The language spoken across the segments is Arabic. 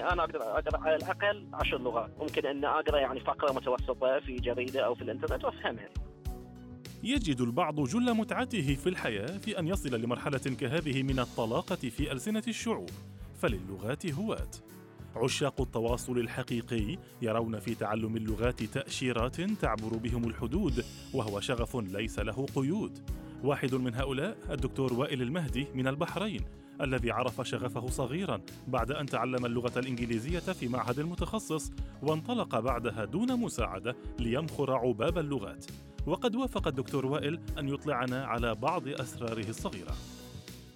يعني أنا أقدر اقرا على الأقل عشر لغات. ممكن ان أقرأ يعني فقرة متوسطة في جريدة أو في الإنترنت وأفهمها. يجد البعض جل متعته في الحياة في أن يصل لمرحلة كهذه من الطلاقة في ألسنة الشعوب. فللغات هواة. عشاق التواصل الحقيقي يرون في تعلم اللغات تأشيرات تعبر بهم الحدود وهو شغف ليس له قيود. واحد من هؤلاء الدكتور وائل المهدي من البحرين. الذي عرف شغفه صغيرا بعد أن تعلم اللغة الإنجليزية في معهد متخصص وانطلق بعدها دون مساعدة ليمخر عباب اللغات. وقد وافق الدكتور وائل أن يطلعنا على بعض أسراره الصغيرة.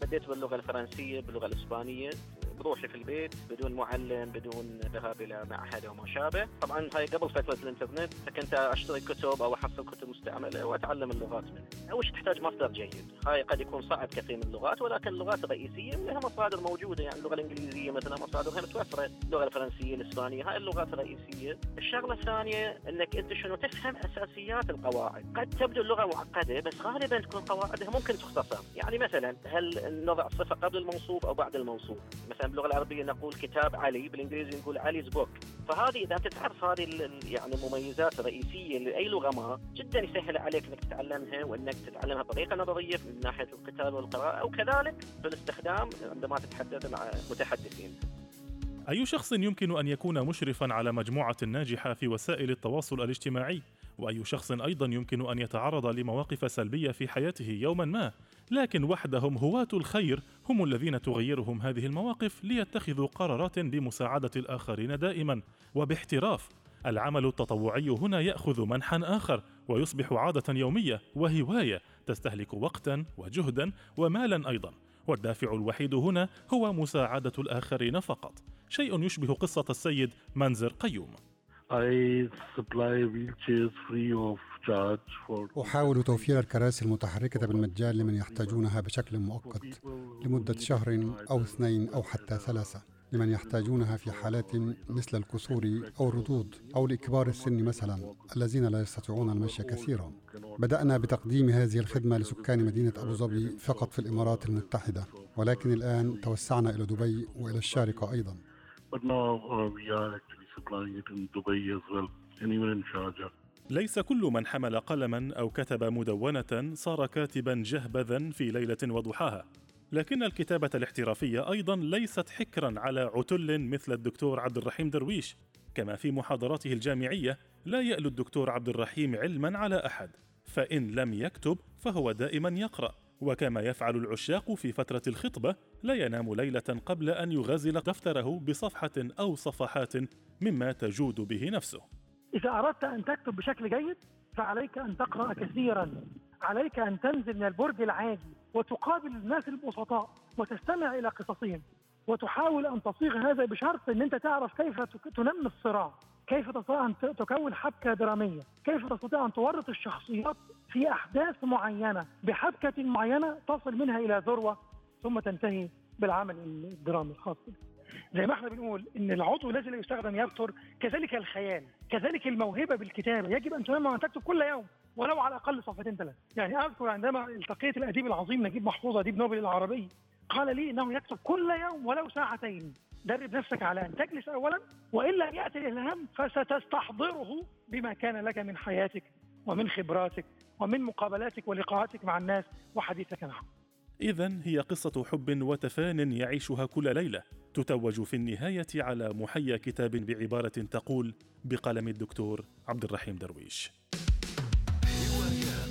بديت باللغة الفرنسية باللغة الإسبانية. بروحي في البيت بدون معلم بدون ذهاب إلى معهد أو ما شابه طبعا هاي قبل فترة الإنترنت فكنت أشتري كتب أو أحصل كتب مستعملة وأتعلم اللغات منها. شيء تحتاج مصدر جيد؟ هاي قد يكون صعب كثير من اللغات ولكن اللغات الرئيسية لها مصادر موجودة يعني اللغة الإنجليزية مثلا مصادرها متوفرة اللغة الفرنسية الإسبانية هاي اللغات الرئيسية. الشغلة الثانية إنك أنت شنو تفهم أساسيات القواعد. قد تبدو اللغة معقدة بس غالبا تكون قواعدها ممكن تختصر. يعني مثلا هل نضع صفة قبل الموصوف أو بعد الموصوف؟ مثلا باللغة العربية نقول كتاب علي بالإنجليزي نقول علي's بوك فهذه إذا أنت تعرف هذه يعني المميزات الرئيسية لأي لغة ما جدا يسهل عليك إنك تتعلمها وإنك تتعلمها بطريقة نظرية من ناحية القتال والقراءة وكذلك في الاستخدام عندما تتحدث مع متحدثين. أي شخص يمكن أن يكون مشرفا على مجموعة ناجحة في وسائل التواصل الاجتماعي؟ وأي شخص أيضا يمكن أن يتعرض لمواقف سلبية في حياته يوما ما؟ لكن وحدهم هواة الخير هم الذين تغيرهم هذه المواقف ليتخذوا قرارات بمساعدة الآخرين دائما. وباحتراف العمل التطوعي هنا يأخذ منحا آخر. ويصبح عادة يومية وهواية تستهلك وقتا وجهدا ومالا أيضا. والدافع الوحيد هنا هو مساعدة الآخرين فقط. شيء يشبه قصة السيد منزر قيوم. أحاول توفير الكراسي المتحركة بالمجان لمن يحتاجونها بشكل مؤقت لمدة شهر أو اثنين أو حتى ثلاثة. لمن يحتاجونها في حالات مثل الكسور أو الردود أو لكبار السن مثلا الذين لا يستطيعون المشي كثيرا بدأنا بتقديم هذه الخدمة لسكان مدينة أبو ظبي فقط في الإمارات المتحدة ولكن الآن توسعنا إلى دبي وإلى الشارقة أيضا. ليس كل من حمل قلما أو كتب مدونة صار كاتبا جهبذا في ليلة وضحاها لكن الكتابة الاحترافية أيضا ليست حكرا على عتل مثل الدكتور عبد الرحيم درويش كما في محاضراته الجامعية لا يالو الدكتور عبد الرحيم علما على أحد فإن لم يكتب فهو دائما يقرأ وكما يفعل العشاق في فترة الخطبة لا ينام ليلة قبل أن يغازل دفتره بصفحة أو صفحات مما تجود به نفسه. إذا أردت أن تكتب بشكل جيد فعليك أن تقرأ كثيرا عليك أن تنزل من البرج العاجي وتقابل الناس البسطاء وتستمع إلى قصصهم وتحاول أن تصيغ هذا بشرط أن أنت تعرف كيف تنمي الصراع كيف تستطيع أن تكون حبكة درامية كيف تستطيع أن تورط الشخصيات في أحداث معينة بحبكة معينة تصل منها إلى ذروة ثم تنتهي بالعمل الدرامي الخاص زي ما إحنا بنقول إن العضو الذي لا يستخدم يبتر كذلك الخيال كذلك الموهبة بالكتابة يجب أن تنمى وان تكتب كل يوم. ولو على الأقل صفحتين ثلاث يعني أذكر عندما التقيت الأديب العظيم نجيب محفوظ أديب نوبل العربي قال لي إنه يكتب كل يوم ولو ساعتين. درب نفسك على أن تجلس اولا والا يأتي الالهام فستستحضره بما كان لك من حياتك ومن خبراتك ومن مقابلاتك ولقاءاتك مع الناس وحديثك معهم. إذا هي قصة حب وتفان يعيشها كل ليلة تتوج في النهاية على محيا كتاب بعبارة تقول بقلم الدكتور عبد الرحيم درويش. you were good.